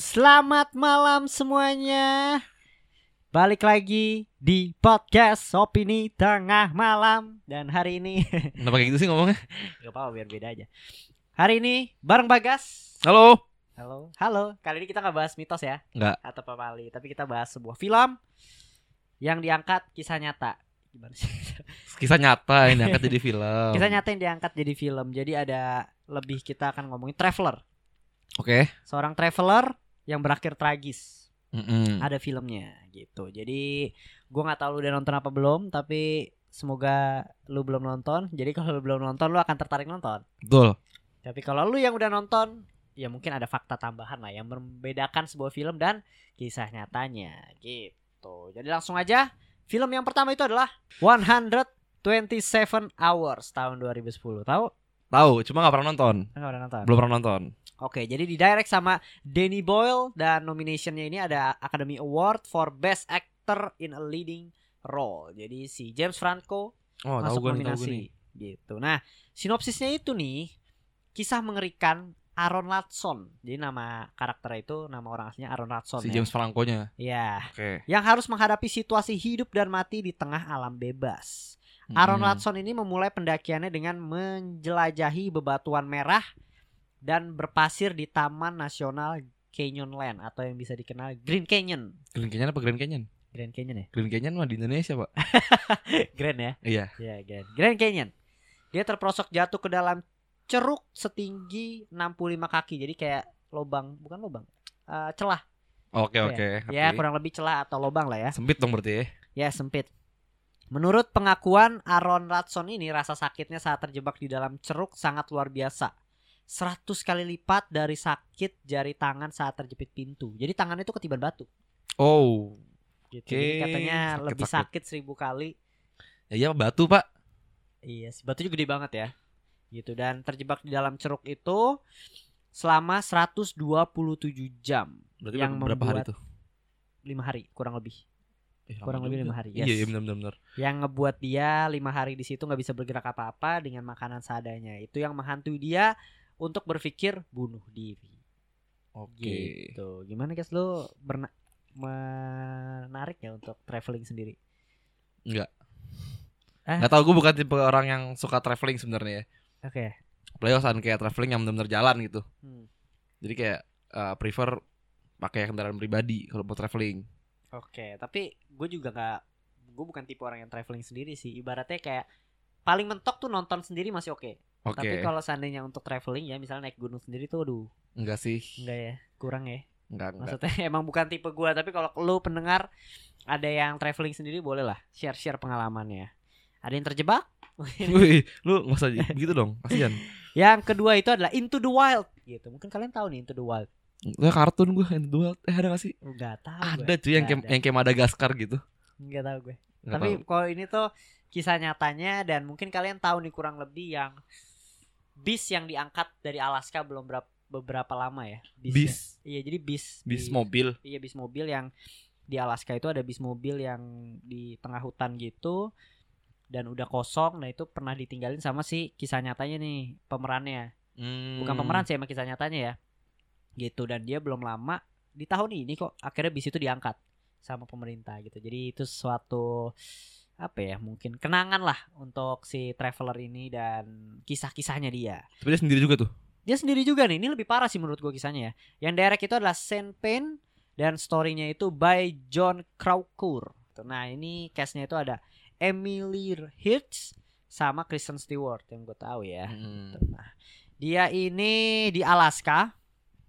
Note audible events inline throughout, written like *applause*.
Selamat malam semuanya. Balik lagi di podcast Opini Tengah Malam dan hari ini *laughs* Kenapa kayak gitu sih ngomongnya? Gak apa-apa biar beda aja. Hari ini bareng Bagas. Halo. Halo. Halo. Kali ini kita nggak bahas mitos ya Enggak. atau pamali, tapi kita bahas sebuah film yang diangkat kisah nyata. Gimana sih? *laughs* Kisah nyata ini angkat jadi film. Kisah nyata yang diangkat jadi film. Jadi ada lebih kita akan ngomongin traveler. Oke. Seorang traveler yang berakhir tragis. Mm-mm. ada filmnya gitu. Jadi gua nggak tahu lu udah nonton apa belum, tapi semoga lu belum nonton. Jadi *laughs* kalau lu belum nonton, lu akan tertarik nonton. Betul. Tapi kalau lu yang udah nonton, ya mungkin ada fakta tambahan lah yang membedakan sebuah film dan kisah nyatanya gitu. Jadi langsung aja, film yang pertama itu adalah 127 Hours tahun 2010. Tahu? Tahu, cuma nggak pernah nonton. Enggak udah nonton. Belum pernah nonton. Oke, jadi di direct sama Danny Boyle dan nominationnya ini ada Academy Award for Best Actor in a Leading Role. Jadi si James Franco Oh, tahu masuk gue nih, tahu nominasi gue nih. gitu. Nah, sinopsisnya itu nih kisah mengerikan Aaron Radson. Jadi nama karakter itu nama orang aslinya Aaron Radson Si ya. James Franco-nya. Ya, Oke. yang harus menghadapi situasi hidup dan mati di tengah alam bebas. Aaron Mm-mm. Radson ini memulai pendakiannya dengan menjelajahi bebatuan merah dan berpasir di Taman Nasional Canyonland atau yang bisa dikenal Green Canyon. Green Canyon apa Grand Canyon? Grand Canyon ya? Green Canyon mah di Indonesia, Pak. *laughs* Grand ya? Iya. Ya, Grand. Grand Canyon. Dia terperosok jatuh ke dalam ceruk setinggi 65 kaki. Jadi kayak lobang, bukan lobang. eh, celah. Oke, Iya. oke. Ya, ngerti. kurang lebih celah atau lobang lah ya. Sempit dong berarti ya. Ya sempit. Menurut pengakuan Aaron Radson ini rasa sakitnya saat terjebak di dalam ceruk sangat luar biasa. 100 kali lipat dari sakit jari tangan saat terjepit pintu. Jadi tangannya itu ketiban batu. Oh. Gitu. Oke, Jadi katanya sakit, lebih sakit. sakit seribu kali. Ya iya batu, Pak. Iya sih, batunya gede banget ya. Gitu dan terjebak di dalam ceruk itu selama 127 jam. Berarti Yang berapa hari membuat- tuh? lima hari kurang lebih. Eh, kurang lebih juga. lima hari, Iya, yes. iya benar benar benar. yang ngebuat dia lima hari di situ nggak bisa bergerak apa-apa dengan makanan seadanya itu yang menghantui dia untuk berpikir bunuh diri Oke. gitu gimana guys lo menarik ya untuk traveling sendiri Enggak. Eh? Enggak tahu gue bukan tipe orang yang suka traveling sebenarnya ya. oke Apalagi kalau kayak traveling yang benar-benar jalan gitu. Hmm. Jadi kayak eh, prefer pakai kendaraan pribadi kalau mau traveling. oke tapi gue juga nggak gue bukan tipe orang yang traveling sendiri sih ibaratnya kayak paling mentok tuh nonton sendiri masih oke Oke. tapi kalau seandainya untuk traveling ya misalnya naik gunung sendiri tuh aduh Enggak sih. enggak ya kurang ya Enggak, enggak. Maksudnya *laughs* emang bukan tipe gua tapi kalau lu pendengar ada yang traveling sendiri boleh lah share-share pengalamannya. Ada yang terjebak? *laughs* Wih, lu nggak usah gitu dong. Kasihan. *laughs* yang kedua itu adalah Into the Wild gitu. Mungkin kalian tahu nih Into the Wild. Lu kartun gue yang dua eh ada gak sih? Enggak tahu Ada cuy yang kayak yang kayak Madagaskar gitu. Enggak tahu gue. Nggak tapi kalau ini tuh kisah nyatanya dan mungkin kalian tahu nih kurang lebih yang bis yang diangkat dari Alaska belum berapa beberapa lama ya. Bisnya. bis Iya, jadi bis bis di- mobil. Iya bis mobil yang di Alaska itu ada bis mobil yang di tengah hutan gitu dan udah kosong. Nah itu pernah ditinggalin sama si kisah nyatanya nih pemerannya. Hmm. Bukan pemeran sih emang kisah nyatanya ya. Gitu dan dia belum lama di tahun ini kok akhirnya bis itu diangkat sama pemerintah gitu. Jadi itu suatu apa ya mungkin kenangan lah untuk si traveler ini dan kisah-kisahnya dia. Tapi dia sendiri juga tuh. Dia sendiri juga nih, ini lebih parah sih menurut gue kisahnya ya. Yang direct itu adalah Saint Pain dan storynya itu by John Crowcour. Nah ini castnya itu ada Emily Hirsch sama Kristen Stewart yang gue tahu ya. Hmm. Nah, dia ini di Alaska.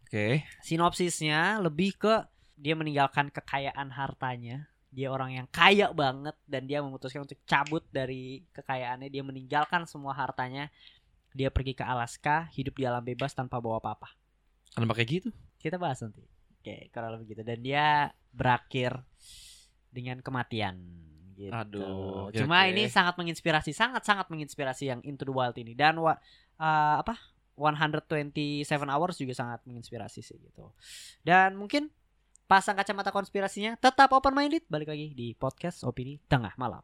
Oke. Sinopsisnya lebih ke dia meninggalkan kekayaan hartanya. Dia orang yang kaya banget dan dia memutuskan untuk cabut dari kekayaannya. Dia meninggalkan semua hartanya. Dia pergi ke Alaska, hidup di alam bebas tanpa bawa apa-apa. Kenapa kayak gitu? Kita bahas nanti. Oke, kalau lebih gitu. Dan dia berakhir dengan kematian. Gitu. Aduh, oke, Cuma oke. ini sangat menginspirasi, sangat-sangat menginspirasi yang Into the Wild ini. Dan wa, eh, apa? 127 hours juga sangat menginspirasi sih gitu. Dan mungkin pasang kacamata konspirasinya, tetap open minded. Balik lagi di podcast opini tengah malam.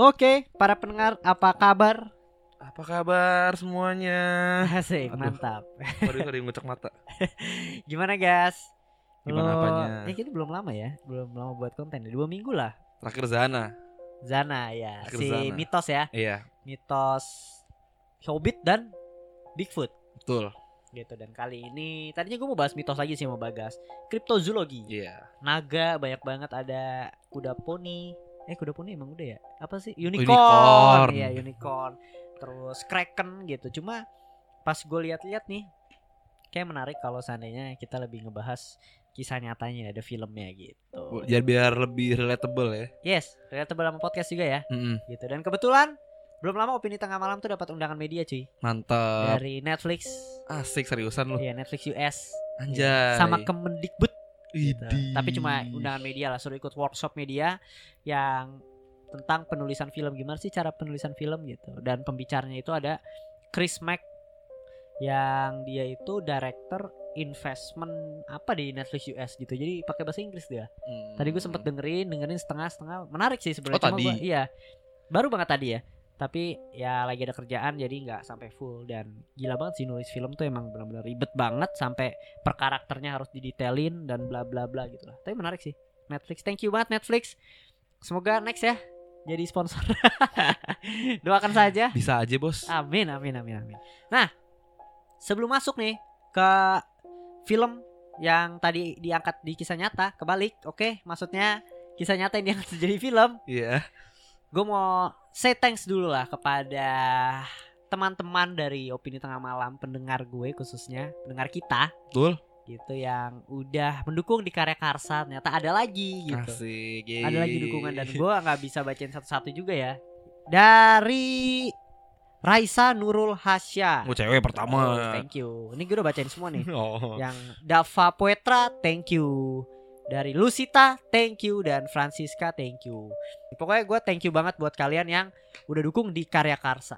Oke, para pendengar, apa kabar? Apa kabar semuanya? Asik, Aduh. mantap. Sorry sorry ngucek mata. *laughs* Gimana guys? Gimana Lo- apanya? Ya kita belum lama ya, belum lama buat konten. Dua minggu lah. Terakhir Zana. Zana ya, Akhir si Zana. mitos ya, Iya, mitos Hobbit dan Bigfoot betul. gitu. Dan kali ini tadinya gue mau bahas mitos lagi sih mau Bagas. Kriptozoologi. Iya. Naga banyak banget ada kuda poni. Eh kuda poni emang udah ya? Apa sih? Unicorn. Unicorn. Iya, unicorn. Terus kraken gitu. Cuma pas gue lihat-lihat nih kayak menarik kalau seandainya kita lebih ngebahas kisah nyatanya ada filmnya gitu. Jadi biar lebih relatable ya. Yes, relatable sama podcast juga ya Mm-mm. gitu. Dan kebetulan belum lama opini tengah malam tuh dapat undangan media cuy Mantap. dari Netflix. Asik seriusan lu. Iya, Netflix US. Anjay. Sama Kemendikbud gitu. Tapi cuma undangan media lah, suruh ikut workshop media yang tentang penulisan film gimana sih cara penulisan film gitu. Dan pembicaranya itu ada Chris Mack yang dia itu director investment apa di Netflix US gitu. Jadi pakai bahasa Inggris dia. Hmm. Tadi gue sempet dengerin, dengerin setengah-setengah. Menarik sih sebenarnya. Oh, Cuma iya. Baru banget tadi ya. Tapi ya lagi ada kerjaan jadi nggak sampai full dan gila banget sih nulis film tuh emang benar-benar ribet banget sampai per karakternya harus didetailin dan bla bla bla gitu lah. Tapi menarik sih. Netflix, thank you banget Netflix. Semoga next ya jadi sponsor. *laughs* Doakan saja. Bisa aja, Bos. Amin amin amin amin. Nah, sebelum masuk nih ke film yang tadi diangkat di kisah nyata, kebalik, oke? Maksudnya kisah nyata yang *laughs* diangkat jadi film. Iya. Gue mau say thanks dulu lah kepada teman-teman dari opini tengah malam, pendengar gue khususnya, pendengar kita Betul. Gitu yang udah mendukung di karya Karsa. Ternyata ada lagi gitu Asik. ada lagi dukungan dan gue nggak bisa bacain satu-satu juga ya dari Raisa Nurul Hasya Mau cewek Oh, pertama. thank you ini gue udah bacain semua nih *laughs* Oh. yang Dava Poetra thank you dari Lucita thank you dan Francisca thank you pokoknya gue thank you banget buat kalian yang udah dukung di karya Karsa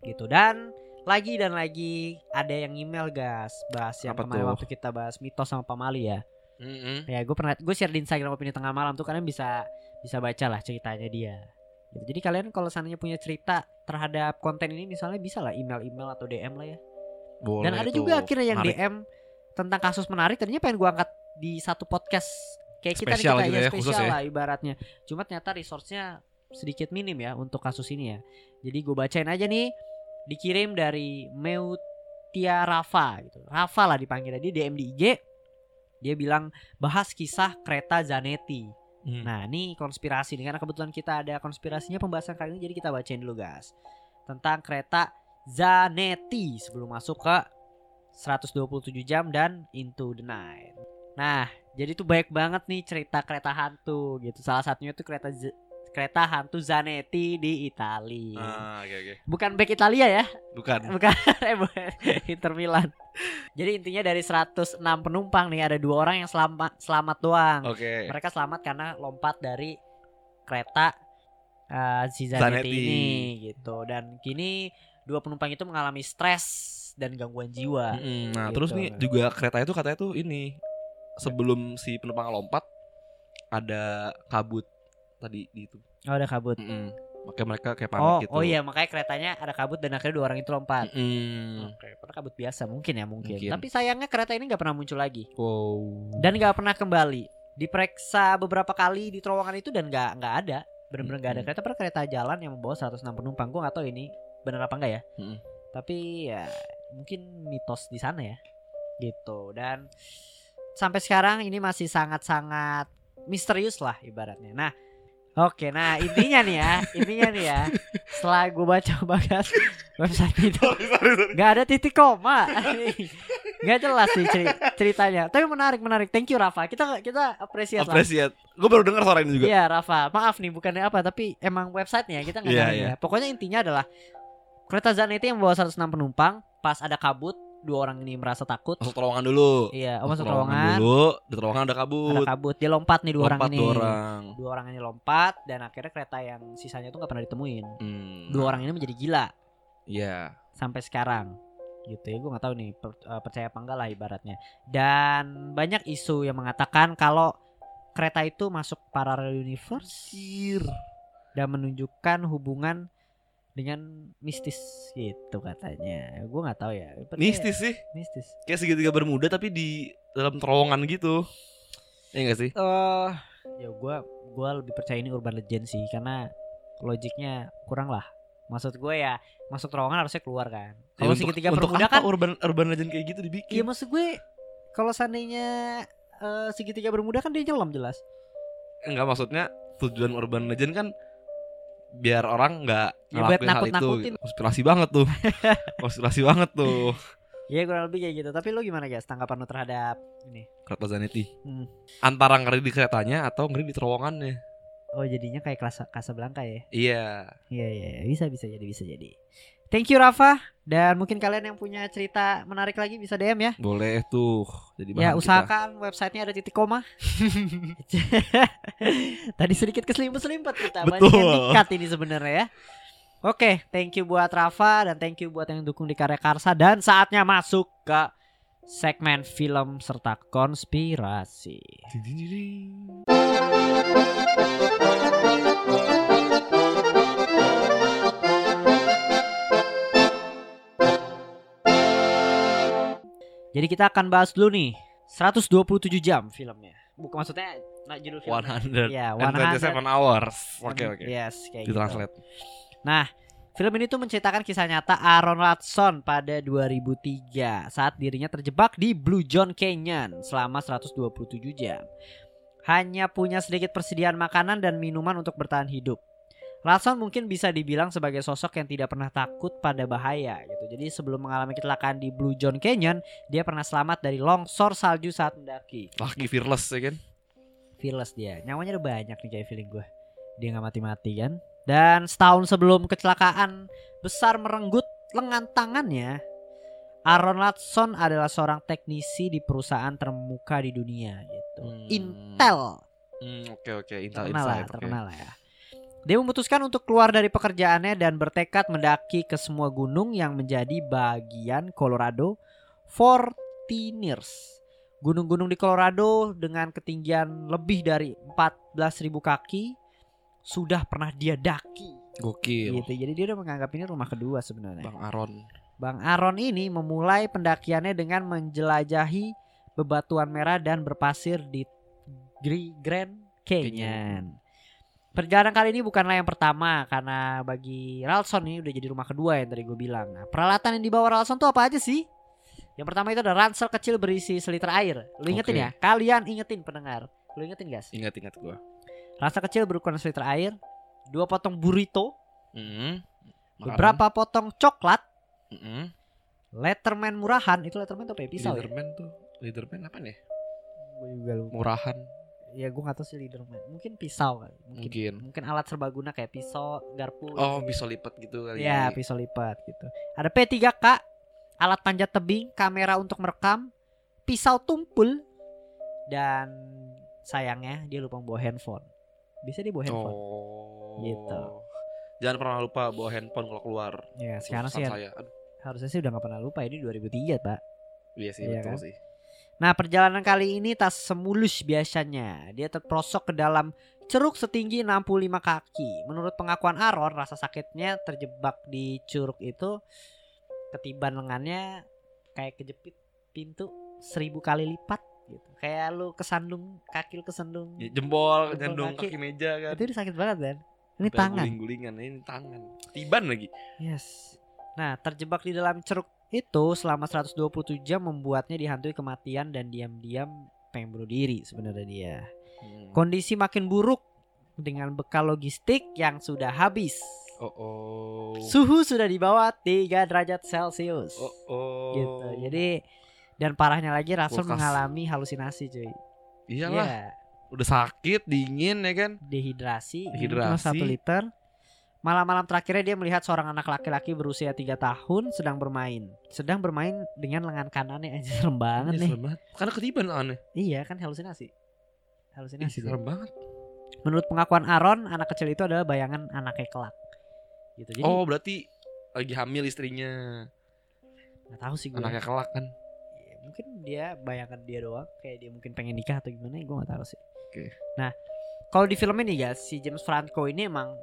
gitu dan lagi dan lagi ada yang email gas bahas yang Apa kemarin tuh? waktu kita bahas mitos sama Pamali ya Mm-mm. ya gue pernah gue share di Instagram opini tengah malam tuh kalian bisa bisa baca lah ceritanya dia Gitu. jadi kalian kalau seandainya punya cerita terhadap konten ini misalnya bisa lah email email atau DM lah ya Boleh dan ada tuh. juga akhirnya yang Menarik. DM tentang kasus menarik tadinya pengen gue angkat di satu podcast kayak kita Spesial nih kita gitu ya, ya, spesial ya. lah ibaratnya cuma ternyata resource-nya sedikit minim ya untuk kasus ini ya jadi gue bacain aja nih dikirim dari Meutia Rafa gitu Rafa lah dipanggilnya dia DM di IG dia bilang bahas kisah kereta Zanetti Hmm. Nah ini konspirasi nih karena kebetulan kita ada konspirasinya pembahasan kali ini jadi kita bacain dulu guys tentang kereta Zanetti sebelum masuk ke 127 jam dan Into the Night. Nah jadi tuh baik banget nih cerita kereta hantu gitu. Salah satunya tuh kereta Z- kereta hantu Zanetti di Italia. Ah, oke oke. Bukan back Italia ya, Bukan. *laughs* bukan eh. *laughs* Inter Milan. Jadi intinya dari 106 penumpang nih ada dua orang yang selamat selamat doang Oke. mereka selamat karena lompat dari kereta uh, si Zanetti Zanetti. ini gitu dan kini dua penumpang itu mengalami stres dan gangguan jiwa Mm-mm. Nah, Gitu. terus nih juga kereta itu katanya tuh ini sebelum si penumpang lompat ada kabut tadi di itu. oh ada kabut Mm-mm. Makanya mereka kayak panik oh gitu. oh iya makanya keretanya ada kabut dan akhirnya dua orang itu lompat Mm. Oke, karena kabut biasa mungkin ya mungkin. Mungkin. Tapi sayangnya kereta ini nggak pernah muncul lagi Wow. dan nggak pernah kembali. Diperiksa beberapa kali di terowongan itu dan nggak nggak ada, benar-benar nggak ada Mm-mm. kereta. Pernah kereta jalan yang membawa 106 penumpang. Gue nggak tahu ini benar apa enggak ya. Mm-mm. Tapi ya mungkin mitos di sana ya, gitu. Dan sampai sekarang ini masih sangat-sangat misterius lah ibaratnya. Nah, oke, nah intinya nih ya, intinya nih ya, setelah gue baca bagas website itu sorry, sorry, sorry. Gak ada titik koma. Gak jelas sih ceri- ceritanya. Tapi menarik menarik. Thank you Rafa. Kita kita apresiasi. lah. Appreciate. Gue baru dengar suara ini juga. Iya Rafa. Maaf nih bukannya apa tapi emang websitenya kita nggak Iya, nyari iya. ya. Pokoknya intinya adalah kereta Zanetti yang membawa 106 penumpang pas ada kabut dua orang ini merasa takut. Masuk terowongan dulu. Iya, oh, masuk terowongan. dulu. Di terowongan ada kabut. Ada kabut. Dia lompat nih dua orang Lompat ini. dua orang. Dua orang ini lompat dan akhirnya kereta yang sisanya tuh nggak pernah ditemuin. Hmm. Dua orang ini menjadi gila. Iya. sampai sekarang gitu ya gue nggak tahu nih per- eh, percaya apa enggak lah ibaratnya dan banyak isu yang mengatakan kalau kereta itu masuk parallel universe dan menunjukkan hubungan dengan mistis gitu katanya. Gue nggak tahu ya. Percaya- Mistis sih. Mistis. Kayak segitiga bermuda tapi di dalam terowongan gitu. Iya gak sih? Eh, ya gue gua lebih percaya ini urban legend sih karena logiknya kurang lah. Maksud gue ya masuk terowongan harusnya keluar kan. Ya, Kalau untuk- segitiga untuk bermuda apa kan urban urban legend kayak gitu dibikin. Iya maksud gue kalau seandainya eh, segitiga bermuda kan dia nyelam jelas. Enggak maksudnya tujuan urban legend kan biar orang nggak Ya, buat ngelakuin hal itu. nakut-nakutin. gitu. Konspirasi banget tuh. *laughs* Konspirasi banget tuh. Iya kurang lebih kayak gitu. Tapi lu gimana guys tanggapan lu terhadap ini? Kereta Zanetti. Hmm. Antara ngeri di keretanya atau ngeri di terowongannya. Oh jadinya kayak kelas Casablanca ya? Iya. Iya iya iya. bisa bisa jadi bisa jadi. Thank you Rafa dan mungkin kalian yang punya cerita menarik lagi bisa DM ya. Boleh tuh. Jadi Ya kita. usahakan websitenya ada titik koma. *laughs* Tadi sedikit keselimpet-selimpet kita. Banyak Betul. dikat ini sebenarnya ya. Oke, thank you buat Rafa dan thank you buat yang dukung di Karya Karsa dan saatnya masuk ke segmen film serta konspirasi. Ding, ding, ding, Jadi kita akan bahas dulu nih 127 jam filmnya. Bukan maksudnya nah, judul filmnya. 100 Ya, and 27 hours. Oke oke. Yes, kayak gitu. Nah, film ini tuh menceritakan kisah nyata Aaron Watson pada 2003 saat dirinya terjebak di Blue John Canyon selama 127 jam. Hanya punya sedikit persediaan makanan dan minuman untuk bertahan hidup. Watson mungkin bisa dibilang sebagai sosok yang tidak pernah takut pada bahaya gitu. Jadi sebelum mengalami kecelakaan di Blue John Canyon, dia pernah selamat dari longsor salju saat mendaki. Laki fearless ya kan? Fearless dia. Nyawanya udah banyak nih kayak feeling gue. Dia nggak mati-mati kan. Dan setahun sebelum kecelakaan besar merenggut lengan tangannya, Aaron Watson adalah seorang teknisi di perusahaan terkemuka di dunia gitu. Hmm. Intel. Hmm, oke oke. Intel Terkenal lah, Insight. oke. terkenal lah ya. Dia memutuskan untuk keluar dari pekerjaannya dan bertekad mendaki ke semua gunung yang menjadi bagian Colorado Fortiners. Gunung-gunung di Colorado dengan ketinggian lebih dari 14.000 kaki sudah pernah dia daki. Gokil. Gitu. Jadi dia udah menganggap ini rumah kedua sebenarnya. Bang Aaron. Bang Aaron ini memulai pendakiannya dengan menjelajahi bebatuan merah dan berpasir di Grand Canyon. Perjalanan kali ini bukanlah yang pertama karena bagi Ralston ini udah jadi rumah kedua yang tadi gue bilang. Nah, peralatan yang dibawa Ralston tuh apa aja sih? Yang pertama itu ada ransel kecil berisi seliter air. Lu ingetin Oke. ya? Kalian ingetin pendengar. Lu ingetin guys? Ingat ingat gua. Ransel kecil berukuran seliter air, dua potong burrito, Hmm. Makanan. beberapa potong coklat, Hmm. Letterman murahan itu Letterman tuh apa ya? Pisau ya? Leaderman tuh. Leaderman apa nih? Gue juga lupa. Murahan. Ya gue gak tahu sih Leaderman. Mungkin pisau kali. Mungkin. Mungkin. Mungkin alat serbaguna kayak pisau, garpu. Oh, bisa lipat gitu kali. Ya pisau lipat gitu. Ada P3K, alat panjat tebing, kamera untuk merekam, pisau tumpul, dan sayangnya dia lupa bawa handphone. Bisa dia bawa handphone. Oh. Gitu. Jangan pernah lupa bawa handphone kalau keluar. Ya sekarang sih saya. Aduh, harusnya sih udah gak pernah lupa ini 2003 pak. iya sih Iya betul kan? sih. Nah perjalanan kali ini tak semulus biasanya Dia terperosok ke dalam ceruk setinggi 65 kaki Menurut pengakuan Aaron rasa sakitnya terjebak di curug itu Ketiban lengannya kayak kejepit pintu seribu kali lipat gitu Kayak lu kesandung kaki lu kesandung Ya, jempol, nyandung kaki. kaki. meja kan. Itu sakit banget kan Ini Sampai tangan Guling-gulingan ini tangan. Tiban lagi. Yes Nah terjebak di dalam ceruk itu selama 127 jam membuatnya dihantui kematian dan diam-diam pengen bunuh diri sebenarnya dia Hmm. Kondisi makin buruk dengan bekal logistik yang sudah habis. Oh oh. Suhu sudah di bawah 3 derajat Celcius. Oh oh. Gitu. Jadi dan parahnya lagi Rasul Kulkas. mengalami halusinasi cuy. Iyalah, Iya, udah sakit, dingin ya kan? dehidrasi, Dehidrasi. cuma 1 liter. Malam-malam terakhirnya dia melihat seorang anak laki-laki berusia 3 tahun sedang bermain. Sedang bermain dengan lengan kanannya aja serem banget Iya, nih. serem banget. Karena ketiban aneh. Iya kan halusinasi. Ih, Halusinasi. dia. serem banget. Menurut pengakuan Aaron, anak kecil itu adalah bayangan anaknya kelak. Gitu. Jadi oh, berarti lagi hamil istrinya. nggak tahu sih gue. Anaknya kelak kan. Ya, mungkin dia bayangan dia doang kayak dia mungkin pengen nikah atau gimana gue nggak tahu sih Oke. nah kalau di film ini guys si James Franco ini emang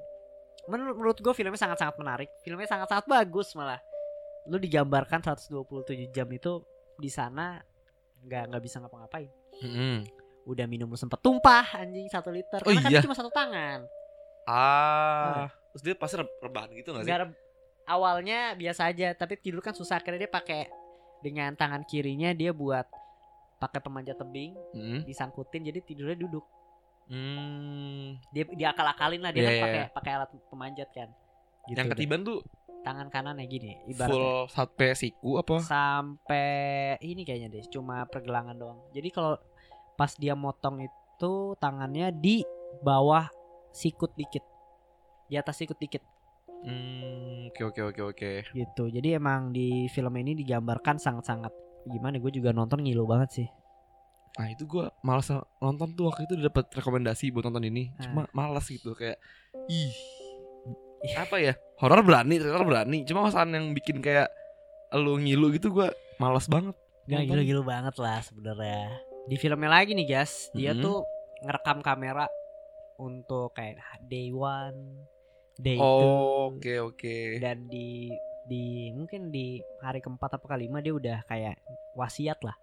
menurut, menurut gue filmnya sangat-sangat menarik. Filmnya sangat-sangat bagus malah. Lu digambarkan 127 jam itu di sana nggak nggak bisa ngapa-ngapain. Mm-mm. udah minum lu sempet tumpah anjing satu liter. Oh karena kan iya? cuma satu tangan. Ah, terus dia pasti re- rebahan gitu gak sih? Nggak re- awalnya biasa aja tapi tidur kan susah. Akhirnya dia pakai dengan tangan kirinya dia buat pakai pemanjat tebing Mm. disangkutin jadi tidurnya duduk Hmm. dia diakal-akalin lah dia Iya, kan iya, pakai iya. pakai alat pemanjat kan Gitu Yang deh. ketiban tuh tangan kanannya gini ibaratnya full sampai siku apa? sampai ini kayaknya deh cuma pergelangan doang jadi kalau pas dia motong itu tangannya di bawah sikut dikit di atas sikut dikit Hmm, oke oke oke oke. gitu jadi emang di film ini digambarkan sangat-sangat gimana gue juga nonton ngilu banget sih Nah itu gue malas nonton tuh waktu itu dapat rekomendasi buat nonton ini, Ah. cuma malas gitu kayak ih apa ya horor berani, trailer berani, cuma masalah yang bikin kayak lu ngilu gitu gue malas banget. Gak nonton. gilu-gilu banget lah sebenarnya. Di filmnya lagi nih guys, dia Mhm. tuh ngerekam kamera untuk kayak day one, day Oh, two, Oke oke. dan di di mungkin di hari keempat atau kelima dia udah kayak wasiat lah.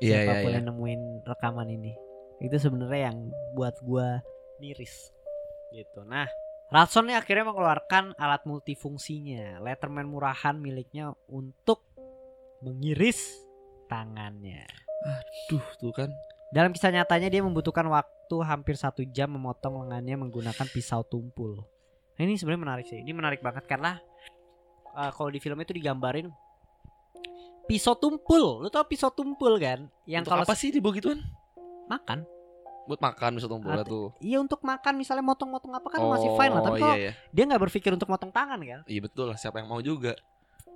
Iya iya Siapa pun iya. yang nemuin rekaman ini, itu sebenarnya yang buat gua miris gitu. Nah, Ratson nih akhirnya mengeluarkan alat multifungsinya, Letterman murahan miliknya untuk mengiris tangannya. Duh tuh kan. Dalam kisah nyatanya dia membutuhkan waktu hampir satu jam memotong lengannya menggunakan pisau tumpul. Nah, ini sebenarnya menarik sih. Ini menarik banget karena uh, kalau di film itu digambarin pisau tumpul. Lu tau pisau tumpul kan? Yang Untuk kalau apa sih dibawa gituan? makan. Buat makan bisa tumpulnya Ati- tuh. Iya untuk makan misalnya motong-motong apa kan masih fine lah. Tapi iya kalau iya. dia nggak berpikir untuk motong tangan kan? Iya betul lah siapa yang mau juga.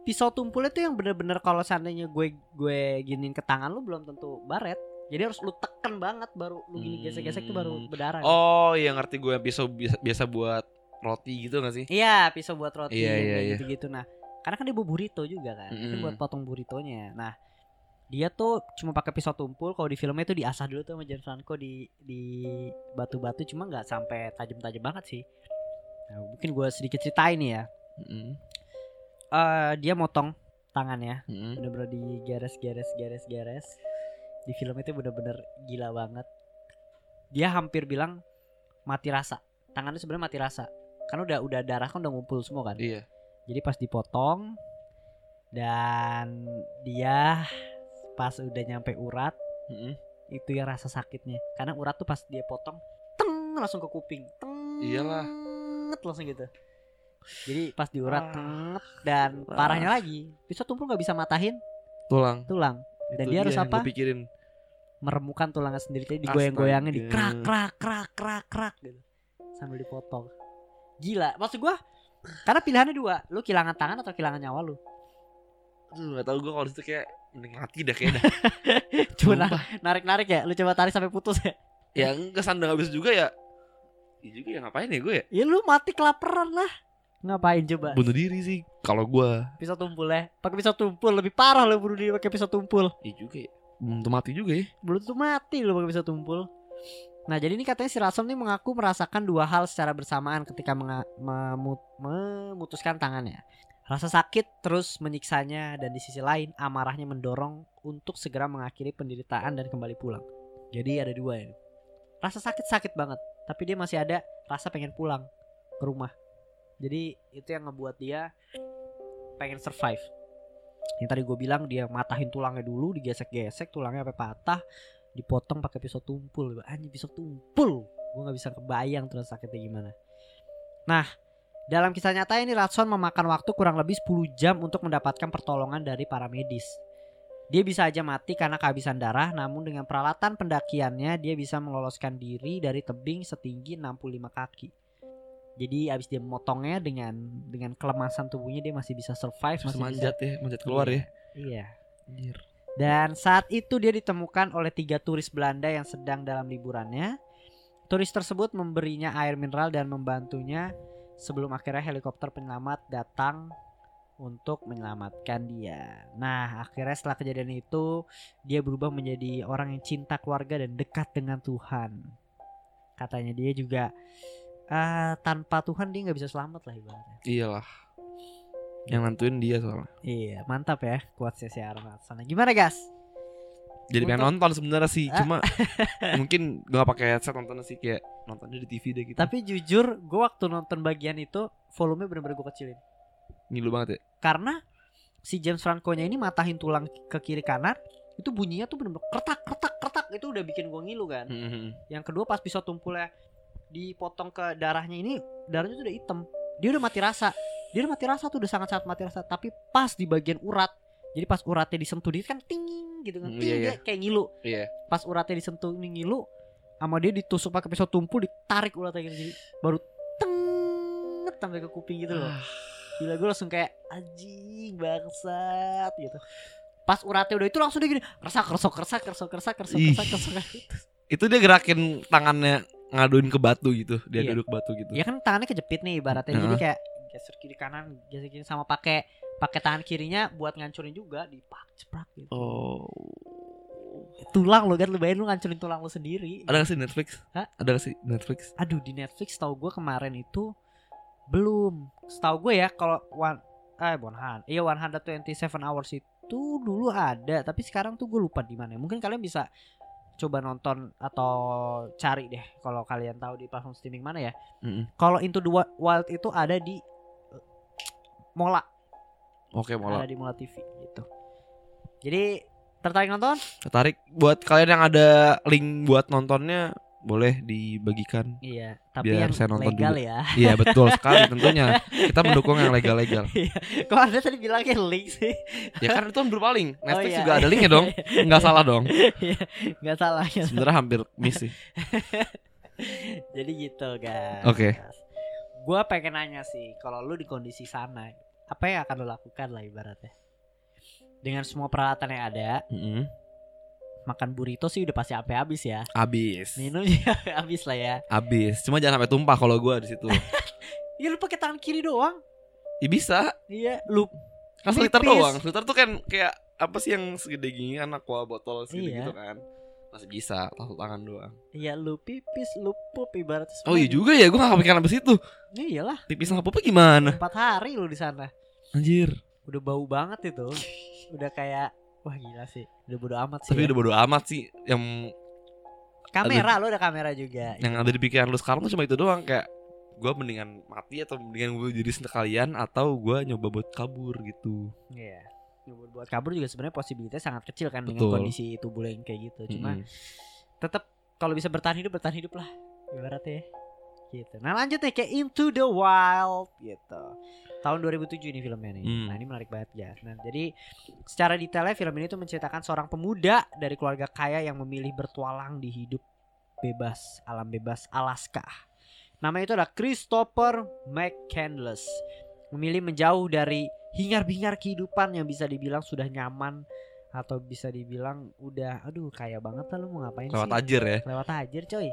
Pisau tumpul itu yang bener-bener kalau seandainya gue gue giniin ke tangan lu belum tentu baret. Jadi harus lu teken banget baru lu gini gesek-gesek tuh baru Hmm. berdarah. Oh iya ngerti gue pisau biasa, biasa buat roti gitu gak sih? Iya, pisau buat roti Iya, iya, iya. gitu-gitu. Nah, karena kan dia buat burrito juga kan. Itu Mm-mm. buat potong burritonya. Nah, dia tuh cuma pakai pisau tumpul. Kalau di filmnya tuh diasah dulu tuh sama Gianfranco di di batu-batu cuma nggak sampai tajam-tajam banget sih. Nah, mungkin gue sedikit ceritain nih ya. Mm-mm. Eh dia motong tangannya, Mm-mm. bener-bener digeres geres geres geres. Di film itu bener-bener gila banget. Dia hampir bilang mati rasa. Tangannya sebenarnya mati rasa. Karena udah udah darah kan udah ngumpul semua kan. Iya. Jadi pas dipotong dan dia pas udah nyampe urat Mm-mm. itu ya rasa sakitnya. Karena urat tuh pas dia potong, teng langsung ke kuping, teng Iyalah. langsung gitu. Jadi pas diurat Ah. dan Ah. parahnya lagi, pisau tumpul nggak bisa matahin Tulang. tulang dan Itu dia harus apa? pikirin. Meremukan tulangnya sendiri, jadi digoyang-goyangin di krak krak krak krak krak gitu sambil dipotong. Gila, maksud gua karena pilihannya dua, lu kehilangan tangan atau kehilangan nyawa lu. Aduh gak tau gue kalau itu kayak mending mati dah kayaknya *laughs* Sumpah. narik-narik ya, lu coba tarik sampai putus ya. Yang kesan udah gak bisa juga ya. Iya juga ya ngapain ya gue ya? Ya lu mati kelaparan lah. Ngapain coba? Bunuh diri sih kalau gue. Pisau tumpul ya. Pakai pisau tumpul lebih parah lu bunuh diri pakai pisau tumpul. Iya juga ya. Belum tentu mati juga ya. Belum tuh mati lu pakai pisau tumpul. Nah, jadi ini katanya si Rasom nih mengaku merasakan dua hal secara bersamaan ketika memut- memutuskan tangannya. Rasa sakit terus menyiksanya dan di sisi lain amarahnya mendorong untuk segera mengakhiri penderitaan dan kembali pulang. Jadi ada dua ya. Rasa sakit sakit banget, tapi dia masih ada rasa pengen pulang ke rumah. Jadi itu yang ngebuat dia pengen survive. Yang tadi gue bilang dia matahin tulangnya dulu, digesek-gesek tulangnya sampai patah, dipotong pakai pisau tumpul. Anjing pisau tumpul. Gue nggak bisa kebayang terus sakitnya gimana. Nah, dalam kisah nyata ini Ratson memakan waktu kurang lebih 10 jam untuk mendapatkan pertolongan dari para medis. Dia bisa aja mati karena kehabisan darah, namun dengan peralatan pendakiannya dia bisa meloloskan diri dari tebing setinggi 65 kaki. Jadi abis dia memotongnya dengan dengan kelemasan tubuhnya dia masih bisa survive, masih manjat ya, manjat keluar Iya. ya. Iya. Anjir. Dan saat itu dia ditemukan oleh tiga turis Belanda yang sedang dalam liburannya. Turis tersebut memberinya air mineral dan membantunya sebelum akhirnya helikopter penyelamat datang untuk menyelamatkan dia. Nah, akhirnya setelah kejadian itu dia berubah menjadi orang yang cinta keluarga dan dekat dengan Tuhan. Katanya dia juga eh, tanpa Tuhan dia nggak bisa selamat lah ibaratnya. Iyalah. Yang nentuin dia soalnya. Iya, mantap ya kuatnya si Arnold sana. Gimana, Gas? Jadi pengen Untuk- nonton sebenarnya sih, Ah. cuma *laughs* mungkin gak pakai headset nontonnya sih kayak nontonnya di TV deh gitu. Tapi jujur, gue waktu nonton bagian itu volume bener-bener gue kecilin. Ngilu banget ya. Karena si James Franco-nya ini matahin tulang ke kiri kanan, itu bunyinya tuh bener-bener kertak kertak kertak itu udah bikin gue ngilu kan. Hmm. Yang kedua pas pisau tumpulnya dipotong ke darahnya ini, darahnya tuh udah hitam. Dia udah mati rasa. Dia udah mati rasa tuh udah sangat-sangat mati rasa. Tapi pas di bagian urat, jadi pas uratnya disentuh dia kan ting gitu kan. Hmm, Ting, iya, dia iya. kayak ngilu. Iya. Pas uratnya disentuh ini ngilu, sama dia ditusuk pakai pisau tumpul ditarik uratnya gitu jadi baru tenget sampai ke kuping gitu loh. Gila gue langsung kayak anjing bangsat gitu. Pas uratnya udah itu langsung dia gini kersak kersak kersak kersok Ih. kersak kersok. Itu dia gerakin tangannya ngaduin ke batu gitu. Dia Iya. duduk batu gitu. Ya kan tangannya kejepit nih ibaratnya jadi Heeh. kayak geser kiri kanan geser kiri sama pakai pakai tangan kirinya buat ngancurin juga dipak ceprak gitu. Oh. Tulang lo kan lu bayangin lu ngancurin tulang lu sendiri. Ada gak sih Netflix? Hah? Ada gak sih Netflix? Aduh di Netflix tahu gue kemarin itu belum. Setahu gue ya kalau one eh Bonhan. Iya 127 hours itu dulu ada, tapi sekarang tuh gue lupa di mana. Mungkin kalian bisa coba nonton atau cari deh kalau kalian tahu di platform streaming mana ya. Mm-mm. Kalau Into the Wi- Wild itu ada di Mola, Oke, mola. ada di Mola TV gitu. Jadi tertarik nonton? Tertarik buat kalian yang ada link buat nontonnya boleh dibagikan. Iya, tapi Biar yang saya nonton legal juga. ya. Iya betul sekali *laughs* tentunya. Kita mendukung yang legal-legal. *laughs* Kok Anda tadi bilangnya link sih? Ya kan itu berpaling. Netflix iya. juga ada linknya dong. *laughs* Nggak salah dong. Iya, nggak salah ya. Sebenarnya hampir miss sih. Jadi gitu guys. Oke. Gua pengen nanya sih, kalau lu di kondisi sana, apa yang akan lu lakukan lah ibaratnya? Dengan semua peralatan yang ada, Mm-mm. makan burrito sih udah pasti sampai habis ya. Abis. Minum juga *laughs* habis lah ya. Abis. Cuma jangan sampai tumpah kalau gua di situ. *laughs* Ya lu pakai tangan kiri doang. Ya bisa. Iya, lu Kan seliter doang. Seliter tuh kan kayak apa sih yang segede gini kan aqua botol segede Iya. gitu kan. Masih bisa satu tangan doang. Iya lu pipis, lu pup ibaratnya Oh iya juga ya, gua gak kepikiran abis itu. Iyalah, Pipis sama pupnya gimana? empat hari lu di sana. Anjir. Udah bau banget itu. Udah kayak wah gila sih. Udah bodo amat sih. Tapi ya. udah bodo amat sih yang kamera lu ada kamera juga. yang ada di pikiran lu sekarang tuh cuma itu doang kayak gue mendingan mati atau mendingan gue jadi sekalian atau gue nyoba buat kabur gitu. Iya. Buat, buat kabur juga sebenarnya posibilitasnya sangat kecil kan dengan Betul. kondisi tubuh lo yang kayak gitu. Cuma Mm-mm. tetap kalau bisa bertahan hidup bertahan hidup lah ibaratnya ya. gitu. Nah lanjut nih kayak Into the Wild gitu. Tahun 2007 ini filmnya nih. Hmm. Nah ini menarik banget ya. Nah jadi secara detailnya film ini tuh menceritakan seorang pemuda dari keluarga kaya yang memilih bertualang di hidup bebas alam bebas Alaska. Namanya itu adalah Christopher McCandless. Memilih menjauh dari hingar-bingar kehidupan yang bisa dibilang sudah nyaman atau bisa dibilang udah aduh kaya banget lah lu mau ngapain lewat sih? tajir ya. lewat tajir coy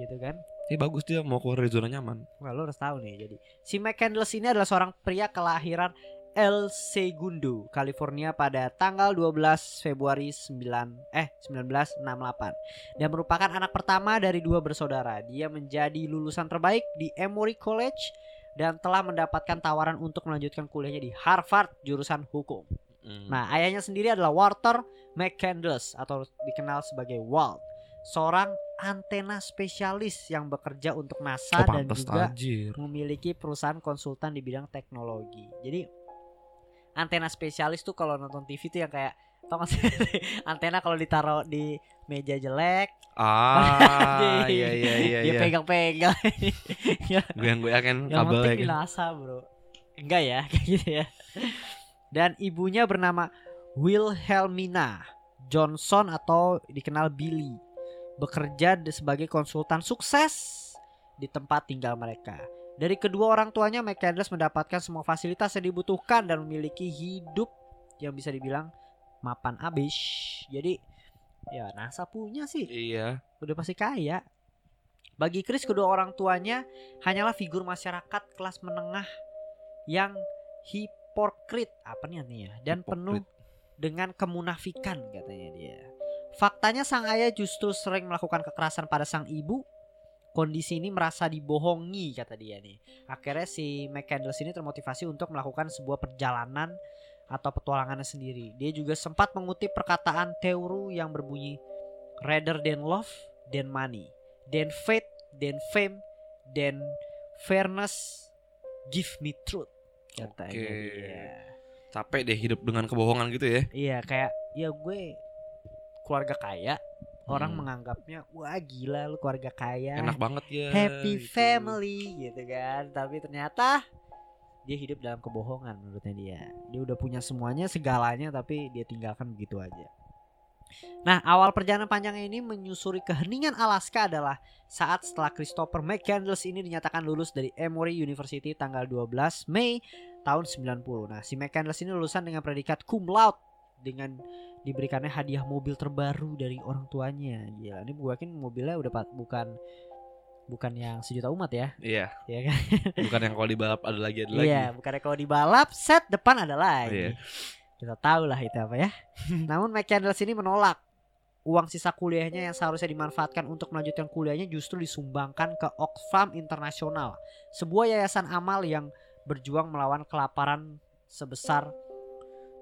gitu kan Eh bagus dia mau keluar dari zona nyaman. Wah lo harus tahu nih jadi si McCandless ini adalah seorang pria kelahiran El Segundo, California pada tanggal 12 Februari 9 eh 1968 dan merupakan anak pertama dari dua bersaudara. Dia menjadi lulusan terbaik di Emory College dan telah mendapatkan tawaran untuk melanjutkan kuliahnya di Harvard jurusan hukum. Mm. Nah, ayahnya sendiri adalah Walter McCandless atau dikenal sebagai Walt, seorang antena spesialis yang bekerja untuk NASA oh, dan juga tajir. memiliki perusahaan konsultan di bidang teknologi. Jadi antena spesialis tuh kalau nonton TV tuh yang kayak tau gak sih? *laughs* Antena kalau ditaruh di meja jelek Ah, *laughs* iya iya iya dia iya. pegang-pegang. *laughs* Gue yang gue yakin yang kabelnya penting di kan. Bro. Enggak ya kayak gitu ya. Dan ibunya bernama Wilhelmina Johnson atau dikenal Billy. Bekerja sebagai konsultan sukses di tempat tinggal mereka. Dari kedua orang tuanya McCandless mendapatkan semua fasilitas yang dibutuhkan dan memiliki hidup yang bisa dibilang mapan abis jadi ya NASA punya sih Iya. udah pasti kaya. Bagi Chris kedua orang tuanya hanyalah figur masyarakat kelas menengah yang hipokrit apa nih artinya dan penuh dengan kemunafikan katanya dia. Faktanya sang ayah justru sering melakukan kekerasan pada sang ibu kondisi ini merasa dibohongi kata dia nih. Akhirnya si McCandless ini termotivasi untuk melakukan sebuah perjalanan atau petualangannya sendiri. Dia juga sempat mengutip perkataan Teuru yang berbunyi rather than love than money, than faith, than fame, than fairness, give me truth. Katanya Oke. dia. Capek deh hidup dengan kebohongan gitu ya. Iya kayak ya gue keluarga kaya orang Hmm. menganggapnya wah gila lu keluarga kaya Enak banget ya. happy gitu. family gitu kan tapi ternyata dia hidup dalam kebohongan menurutnya dia dia udah punya semuanya segalanya tapi dia tinggalkan begitu aja Nah, awal perjalanan panjangnya ini menyusuri keheningan Alaska adalah saat setelah Christopher McCandless ini dinyatakan lulus dari Emory University tanggal 12 Mei tahun 90. Nah, si McCandless ini lulusan dengan predikat cum laude dengan diberikannya hadiah mobil terbaru dari orang tuanya. Gila, ini gue yakin mobilnya udah bukan bukan yang sejuta umat ya, Iya, ya kan? *laughs* bukan yang kalau di balap ada lagi ada lagi. Iya, bukannya kalau di balap set depan ada lagi. Iya. Kita tahu lah itu apa ya. *laughs* Namun McCandless ini menolak uang sisa kuliahnya yang seharusnya dimanfaatkan untuk melanjutkan kuliahnya justru disumbangkan ke Oxfam International, sebuah yayasan amal yang berjuang melawan kelaparan sebesar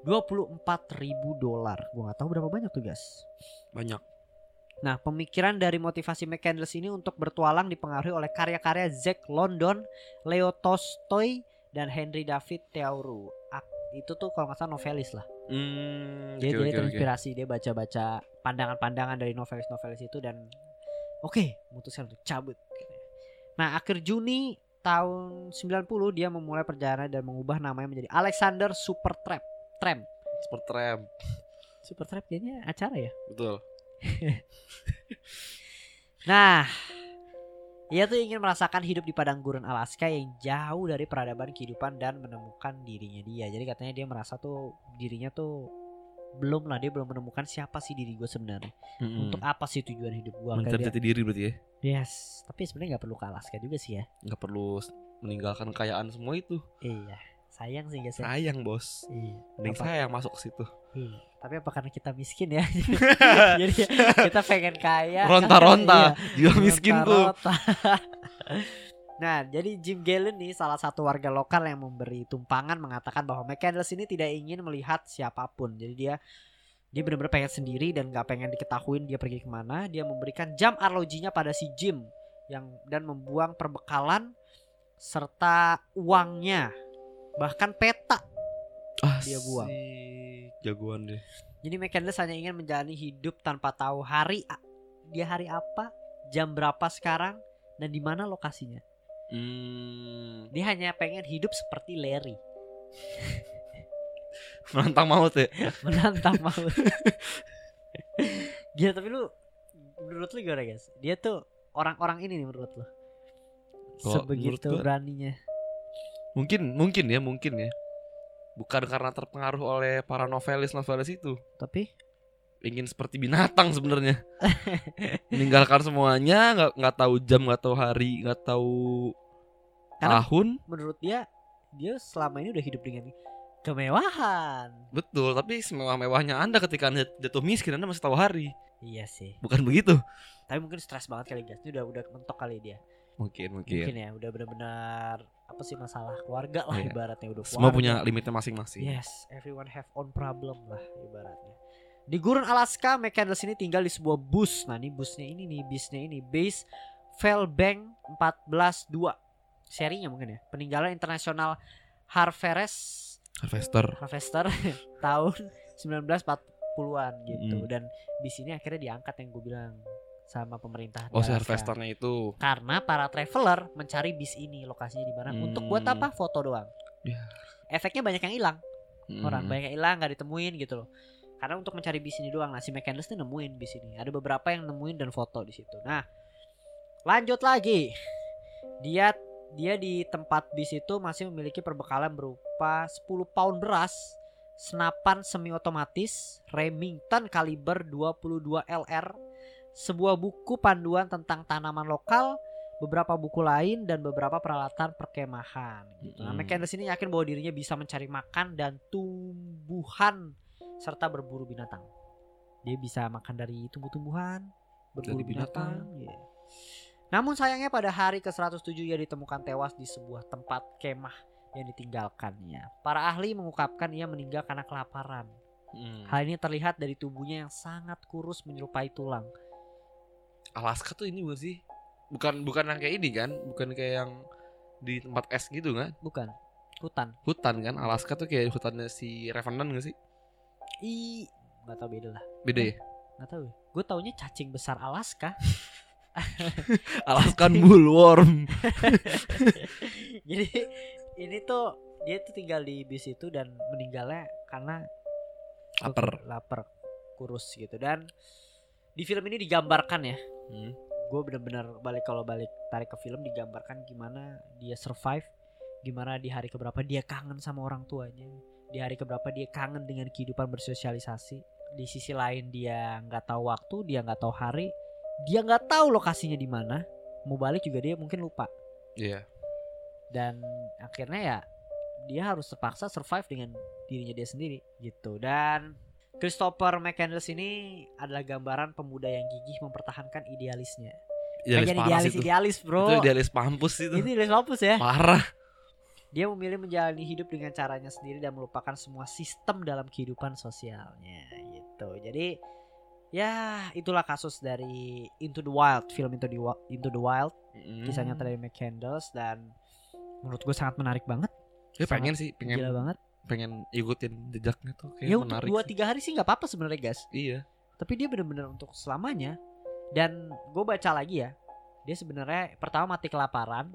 24.000 dolar. Gua nggak tahu berapa banyak tuh, guys. Banyak. Nah, pemikiran dari motivasi McCandless ini untuk bertualang dipengaruhi oleh karya-karya Zack London, Leo Tolstoy, dan Henry David Thoreau. Itu tuh kalau nggak salah novelis lah. Hmm, Dia jadi oke, oke. terinspirasi, dia baca-baca pandangan-pandangan dari novelis-novelis itu dan oke, memutuskan untuk cabut. Nah, akhir Juni tahun 90 dia memulai perjalanan dan mengubah namanya menjadi Alexander Supertramp. Tramp. Super tram. Supertramp kayaknya acara ya? Betul. *laughs* Nah, ia tuh ingin merasakan hidup di padang gurun Alaska yang jauh dari peradaban kehidupan dan menemukan dirinya dia. Jadi katanya dia merasa tuh dirinya tuh belum lah dia belum menemukan siapa sih diri gue sebenarnya. Mm-mm. Untuk apa sih tujuan hidup gue? mencari jati diri berarti ya. Yes, tapi sebenarnya nggak perlu ke Alaska juga sih ya. Nggak perlu meninggalkan kekayaan semua itu. Iya, sayang sih guys ya. Sayang bos. Iya. Mending Apa- saya yang masuk ke situ. Iya. Tapi apa karena kita miskin ya? *laughs* Jadi kita pengen kaya. Ronta-ronta. Iya. Jiwa miskin tuh. *laughs* Nah, jadi Jim Galen nih salah satu warga lokal yang memberi tumpangan mengatakan bahwa McCandless ini tidak ingin melihat siapa pun. Jadi dia dia benar-benar pengen sendiri dan nggak pengen diketahuin dia pergi ke mana. Dia memberikan jam arlojinya pada si Jim yang dan membuang perbekalan serta uangnya bahkan peta. Dia buang. Jagoan deh. Jadi McCandless hanya ingin menjalani hidup tanpa tahu hari dia hari apa, jam berapa sekarang, dan di mana lokasinya. Hmm, Dia hanya pengen hidup seperti Larry, *laughs* menantang maut ya. *laughs* menantang maut. Gila tapi lu menurut lu gimana guys? Dia tuh orang-orang ini nih menurut lu. Menurut Sebegitu gua- beraninya. Mungkin mungkin ya, mungkin ya. Bukan karena terpengaruh oleh para novelis-novelis itu. Tapi Ingin seperti binatang sebenarnya. Meninggalkan semuanya, nggak nggak tahu jam, nggak tahu hari, nggak tahu Karena- tahun. menurut dia dia selama ini udah hidup dengan kemewahan. Betul, tapi semewah-mewahnya Anda ketika Anda jatuh miskin Anda masih tahu hari. Iya sih. Bukan begitu? Tapi mungkin stres banget kali guys. Ini udah udah mentok kali dia. Mungkin, mungkin. mungkin ya udah benar-benar apa sih masalah keluarga lah Iya. ibaratnya udah Semua keluarga. punya limitnya masing-masing. yes everyone have own problem lah ibaratnya di gurun Alaska McCandless ini tinggal di sebuah bus nah ini busnya ini nih bisnya ini base Fairbank 142 serinya mungkin ya peninggalan internasional Harvest Harvester. Harvester *laughs* tahun 1940-an gitu Mm. dan bis ini akhirnya diangkat yang gue bilang sama pemerintah Oh, si harvesternya itu. karena para traveler mencari bis ini lokasinya di mana. Untuk buat Hmm. apa? Foto doang. Ya. efeknya banyak yang hilang. Hmm. orang banyak yang hilang nggak ditemuin gitu loh. Karena untuk mencari bis ini doang. Nah si McCandless tuh nemuin bis ini. Ada beberapa yang nemuin dan foto di situ. Nah lanjut lagi. Dia dia di tempat bis itu masih memiliki perbekalan berupa 10 pound beras senapan semi otomatis Remington kaliber 22 LR sebuah buku panduan tentang tanaman lokal beberapa buku lain dan beberapa peralatan perkemahan gitu. Nah. McCandless ini yakin bahwa dirinya bisa mencari makan dan tumbuhan serta berburu binatang. Dia bisa makan dari tumbuh-tumbuhan, berburu Dari binatang. binatang. iya. Namun sayangnya pada hari ke-107 ia ditemukan tewas di sebuah tempat kemah yang ditinggalkannya. Para ahli mengungkapkan ia meninggal karena kelaparan. Hmm. Hal ini terlihat dari tubuhnya yang sangat kurus menyerupai tulang. Alaska tuh ini bukan sih? Bukan bukan yang kayak ini kan? Bukan kayak yang di tempat es gitu kan? Bukan, hutan. Hutan kan? Alaska tuh kayak hutannya si Revenant gak sih? I nggak tahu beda lah. Beda ya? Nggak tahu. Gue taunya cacing besar Alaska. *laughs* Alaskan bullworm. *laughs* Jadi ini tuh dia tuh tinggal di bis itu dan meninggalnya karena Lapar. lapar kurus gitu dan di film ini digambarkan ya. Hmm. gue bener-bener balik kalau balik tarik ke film digambarkan gimana dia survive gimana di hari keberapa dia kangen sama orang tuanya di hari keberapa dia kangen dengan kehidupan bersosialisasi. Di sisi lain dia nggak tahu waktu dia nggak tahu hari dia nggak tahu lokasinya di mana. Mau balik juga dia mungkin lupa. Iya. dan akhirnya ya dia harus terpaksa survive dengan dirinya dia sendiri gitu. Dan Christopher McCandless ini adalah gambaran pemuda yang gigih mempertahankan idealisnya. Idealis parah idealis itu. idealis bro. Itu idealis mampus itu. Itu idealis mampus ya. Parah. Dia memilih menjalani hidup dengan caranya sendiri dan melupakan semua sistem dalam kehidupan sosialnya gitu. Jadi ya itulah kasus dari Into the Wild, film Into the Wild, Into the Wild, Mm. kisah nyata dari McCandless dan menurut gue sangat menarik banget, Ya pengen sih, pengen gila banget. Pengen ikutin jejaknya tuh kayak Ya menarik. dua sih. tiga hari sih nggak apa-apa sebenarnya guys. Iya. Tapi dia bener-bener untuk selamanya. Dan gue baca lagi ya, dia sebenarnya pertama mati kelaparan,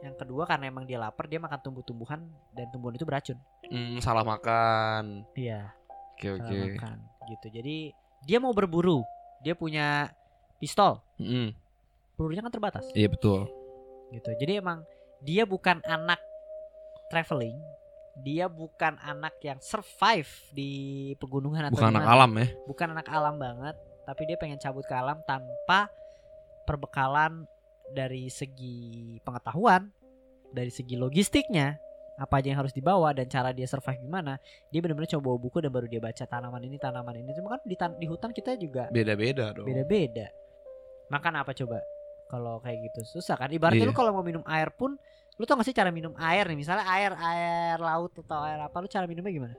yang kedua karena emang dia lapar dia makan tumbuh-tumbuhan dan tumbuhan itu beracun. Hmm, salah makan. Iya. Oke salah oke. makan gitu. Jadi dia mau berburu, dia punya pistol, Mm-mm. pelurunya kan terbatas. Iya betul. Gitu. Jadi emang dia bukan anak traveling, dia bukan anak yang survive di pegunungan atau Bukan anak gimana. alam ya. bukan anak alam banget tapi dia pengen cabut ke alam tanpa perbekalan dari segi pengetahuan dari segi logistiknya apa aja yang harus dibawa dan cara dia survive gimana dia benar-benar coba bawa buku dan baru dia baca tanaman ini tanaman ini cuma kan di, tan- di hutan kita juga Beda-beda dong. beda-beda makan apa coba kalau kayak gitu susah kan ibaratnya Iya. lu kalau mau minum air pun lu tau gak sih cara minum air nih misalnya air air laut atau air apa lu cara minumnya gimana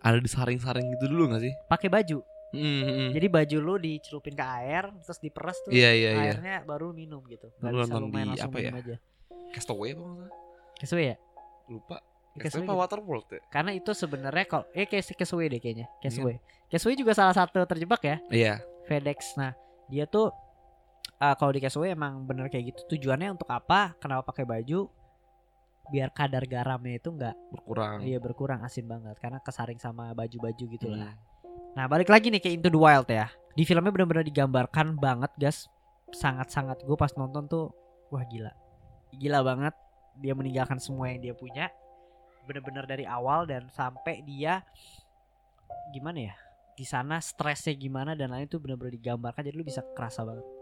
Ada disaring-saring gitu dulu gak sih? pakai baju Mm, mm, mm. Jadi baju lu dicelupin ke air terus diperas tuh Iya iya iya. airnya baru minum gitu. Gak Lu bisa di langsung apa minum ya? aja. Castaway apa? Kesuwe ya? Lupa. Castaway gitu. apa Waterworld ya? Karena itu sebenarnya kalau eh kayak Kesuwe deh kayaknya. Iya. Kesuwe. Kesuwe juga salah satu terjebak ya Iya. FedEx. Nah, dia tuh eh, kalau di Kesuwe emang bener kayak gitu. Tujuannya untuk apa? Kenapa pakai baju? Biar kadar garamnya itu enggak Berkurang. iya berkurang asin banget karena kesaring sama baju-baju gitu lah. Hmm. Nah balik lagi nih ke Into the Wild ya Di filmnya benar-benar digambarkan banget guys Sangat-sangat Gue pas nonton tuh Wah gila Gila banget Dia meninggalkan semua yang dia punya Bener-bener dari awal dan sampai dia Gimana ya di sana stresnya gimana dan lain itu benar-benar digambarkan jadi lu bisa kerasa banget.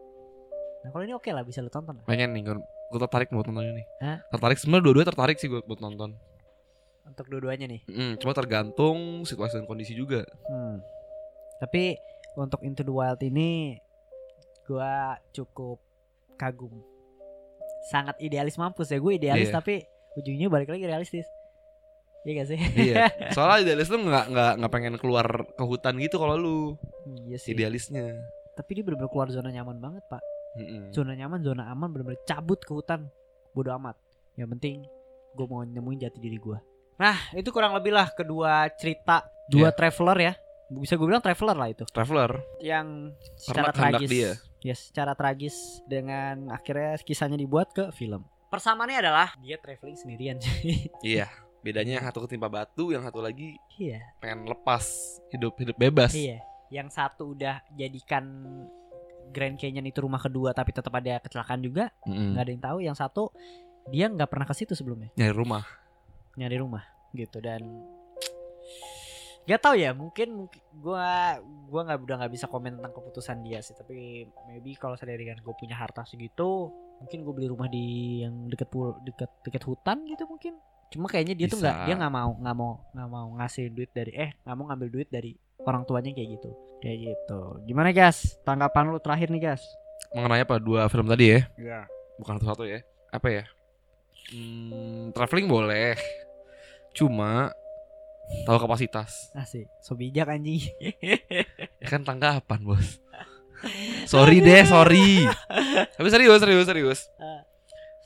Nah kalau ini oke lah bisa lu tonton lah. Pengen nih gue, gue tertarik buat nonton ini. Hah? Tertarik sebenarnya dua-duanya tertarik sih gue buat nonton. Untuk dua-duanya nih. Mm, cuma tergantung situasi dan kondisi juga. Hmm. Tapi untuk Into the Wild ini gua cukup kagum. Sangat idealis mampus ya gue idealis Iya. tapi ujungnya balik lagi realistis. Iya gak sih? iya. *laughs* Soalnya idealis lu nggak nggak nggak pengen keluar ke hutan gitu kalau lu iya sih. idealisnya. Tapi dia bener-bener keluar zona nyaman banget, Pak. Mm-mm. Zona nyaman, zona aman bener-bener cabut ke hutan. Bodoh amat. Yang penting gue mau nemuin jati diri gue. Nah, itu kurang lebih lah kedua cerita dua Iya. traveler ya. Bisa gue bilang traveler lah itu. Traveler. yang secara kehendak tragis dia. yes secara tragis dengan akhirnya kisahnya dibuat ke film persamaannya adalah dia traveling sendirian *laughs* Iya. Bedanya yang satu ketimpa batu, yang satu lagi iya pengen lepas hidup hidup bebas. iya yang satu udah jadikan Grand Canyon itu rumah kedua tapi tetap ada kecelakaan juga. Nggak ada yang tahu. Yang satu dia nggak pernah ke situ sebelumnya. Nyari rumah. nyari rumah gitu. Dan Gak tau ya mungkin mungkin gua gua nggak udah nggak bisa komen tentang keputusan dia sih. Tapi maybe kalau saya dengan gue punya harta segitu mungkin gue beli rumah di yang deket pul deket deket hutan gitu mungkin cuma kayaknya dia tuh nggak Bisa. dia nggak mau nggak mau nggak mau ngasih duit dari eh nggak mau ngambil duit dari orang tuanya kayak gitu. Kayak gitu. Gimana guys tanggapan lu terakhir nih guys mengenai apa? Dua film tadi ya? Iya. bukan satu ya? Apa ya? Hmm, traveling boleh. Cuma tahu kapasitas. Asik, so bijak anjing. *laughs* ya kan tanggapan bos. *laughs* Sorry deh sorry. *laughs* Tapi serius serius serius. Ah.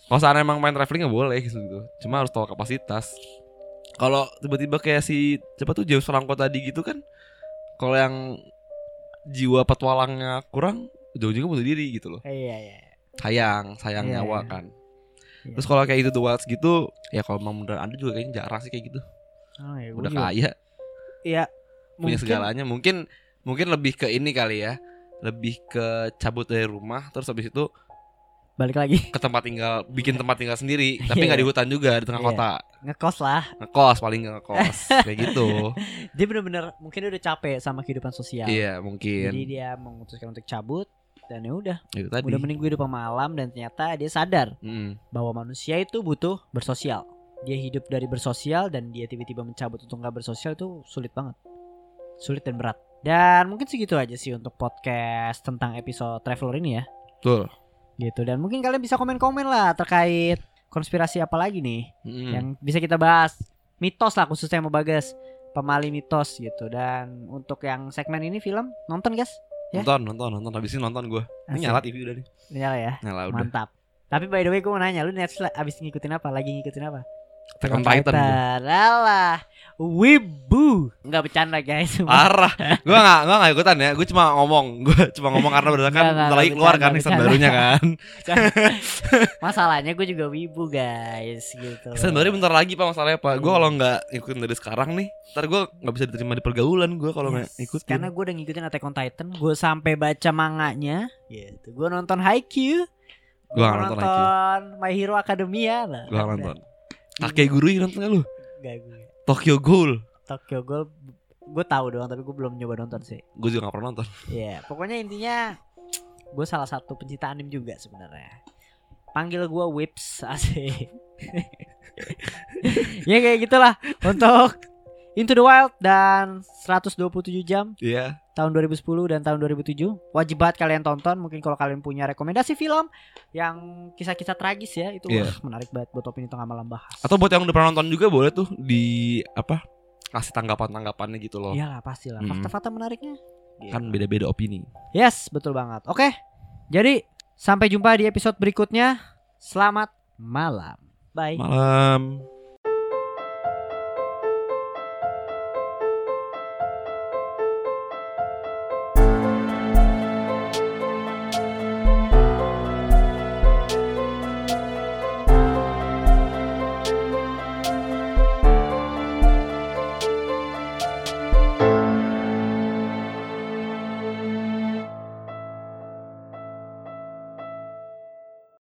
Kalau seandainya emang main traveling nggak boleh gitu cuma harus tahu kapasitas kalau tiba-tiba kayak si siapa tuh James Franco tadi gitu kan kalau yang jiwa petualangnya kurang ujung-ujungnya bunuh diri gitu loh Iya, iya. sayang sayang Iya, nyawa iya. kan Iya. terus kalau kayak itu the wilds gitu ya kalau memang beneran ada juga kayaknya jarang sih kayak gitu Oh, ya, gua udah juga. kaya Iya. punya mungkin- segalanya mungkin mungkin lebih ke ini kali ya lebih ke cabut dari rumah terus habis itu Balik lagi ke tempat tinggal bikin tempat tinggal sendiri *laughs* tapi Iya. nggak di hutan juga di tengah Iya. kota ngekos lah. ngekos paling ngekos *laughs* kayak gitu Dia bener-bener mungkin dia udah capek sama kehidupan sosial. iya Jadi mungkin dia memutuskan untuk cabut dan ya udah, tadi udah mending gue hidup malam dan ternyata dia sadar Mm. bahwa manusia itu butuh bersosial. Dia hidup dari bersosial dan dia tiba-tiba mencabut untuk nggak bersosial itu sulit banget. Sulit dan berat. Dan mungkin segitu aja sih untuk podcast tentang episode Traveler ini ya. betul Gitu. Dan mungkin kalian bisa komen-komen lah terkait konspirasi apa lagi nih Mm. yang bisa kita bahas. Mitos lah khususnya yang mau bagas. Pemali mitos gitu. Dan untuk yang segmen ini film nonton guys. ya? nonton nonton nonton habis ini nonton gue ini nyala TV udah nih Nyala ya. nyala udah Mantap. Tapi by the way gue mau nanya, lu Netflix abis ngikutin apa? Lagi ngikutin apa? Attack on Titan gua. Alah, wibu. Enggak bercanda guys. parah *laughs* gue nggak gue nggak ikutan ya gue cuma ngomong gue cuma ngomong karena berdasarkan nggak, bentar lagi keluar kan season barunya kan *laughs* *laughs* Masalahnya gue juga wibu guys gitu. season barunya bentar lagi pak masalahnya pak gue kalau nggak ikutin dari sekarang nih ntar gue nggak bisa diterima di pergaulan gue kalau Yes, ikutin Karena gue udah ngikutin Attack on Titan, gue sampai baca manganya, gitu. Gue nonton Haikyuu, Gua nggak nonton nonton My Hero Academia lah. gue nonton kakek guru ini nonton nggak lu Gak gue. Tokyo Ghoul Tokyo Ghoul gue tahu doang tapi gue belum nyoba nonton sih. gue juga nggak pernah nonton Iya, pokoknya intinya gue salah satu pencinta anim juga sebenarnya. Panggil gue Whips asik. *laughs* ya kayak gitulah untuk Into the Wild dan 127 jam Iya tahun 2010 dan tahun 2007 wajib banget kalian tonton mungkin kalau kalian punya rekomendasi film yang kisah-kisah tragis ya itu Iya. wah, menarik banget buat opini tengah malam bahas atau buat yang udah pernah nonton juga boleh tuh di apa kasih tanggapan tanggapannya gitu loh iyalah pastilah Mm. fakta-fakta menariknya kan beda beda opini Yes, betul banget. Oke. Jadi, sampai jumpa di episode berikutnya. Selamat malam. Bye. malam